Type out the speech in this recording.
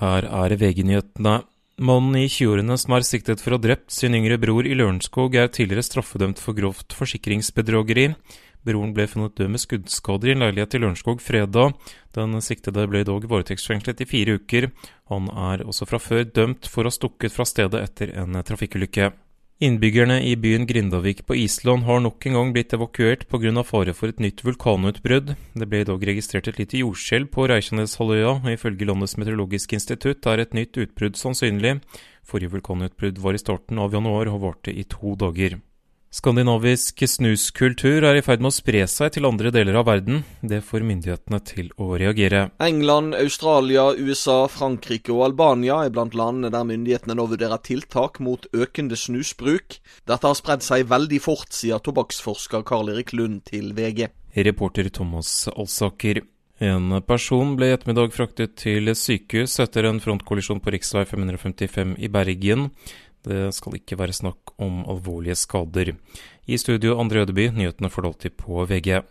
Her er VG-nyhetene. Mannen i 20-årene som er siktet for å ha drept sin yngre bror i Lørenskog, er tidligere straffedømt for grovt forsikringsbedrageri. Broren ble funnet død med skuddskader i en leilighet i Lørenskog fredag. Den siktede ble dog varetektsfengslet i fire uker. Han er også fra før dømt for å ha stukket fra stedet etter en trafikkulykke. Innbyggerne i byen Grindavik på Island har nok en gang blitt evakuert pga. fare for et nytt vulkanutbrudd. Det ble i dag registrert et lite jordskjelv på Reykjaneshalvøya, og ifølge landets meteorologiske institutt er et nytt utbrudd sannsynlig. Forrige vulkanutbrudd var i starten av januar og varte i to dager. Skandinavisk snuskultur er i ferd med å spre seg til andre deler av verden. Det får myndighetene til å reagere. England, Australia, USA, Frankrike og Albania er blant landene der myndighetene nå vurderer tiltak mot økende snusbruk. Dette har spredd seg veldig fort, sier tobakksforsker Karl Erik Lund til VG. Reporter Thomas Alsaker. En person ble i ettermiddag fraktet til sykehus etter en frontkollisjon på rv. 555 i Bergen. Det skal ikke være snakk om alvorlige skader. I studio André Ødeby, nyhetene får du alltid på VG.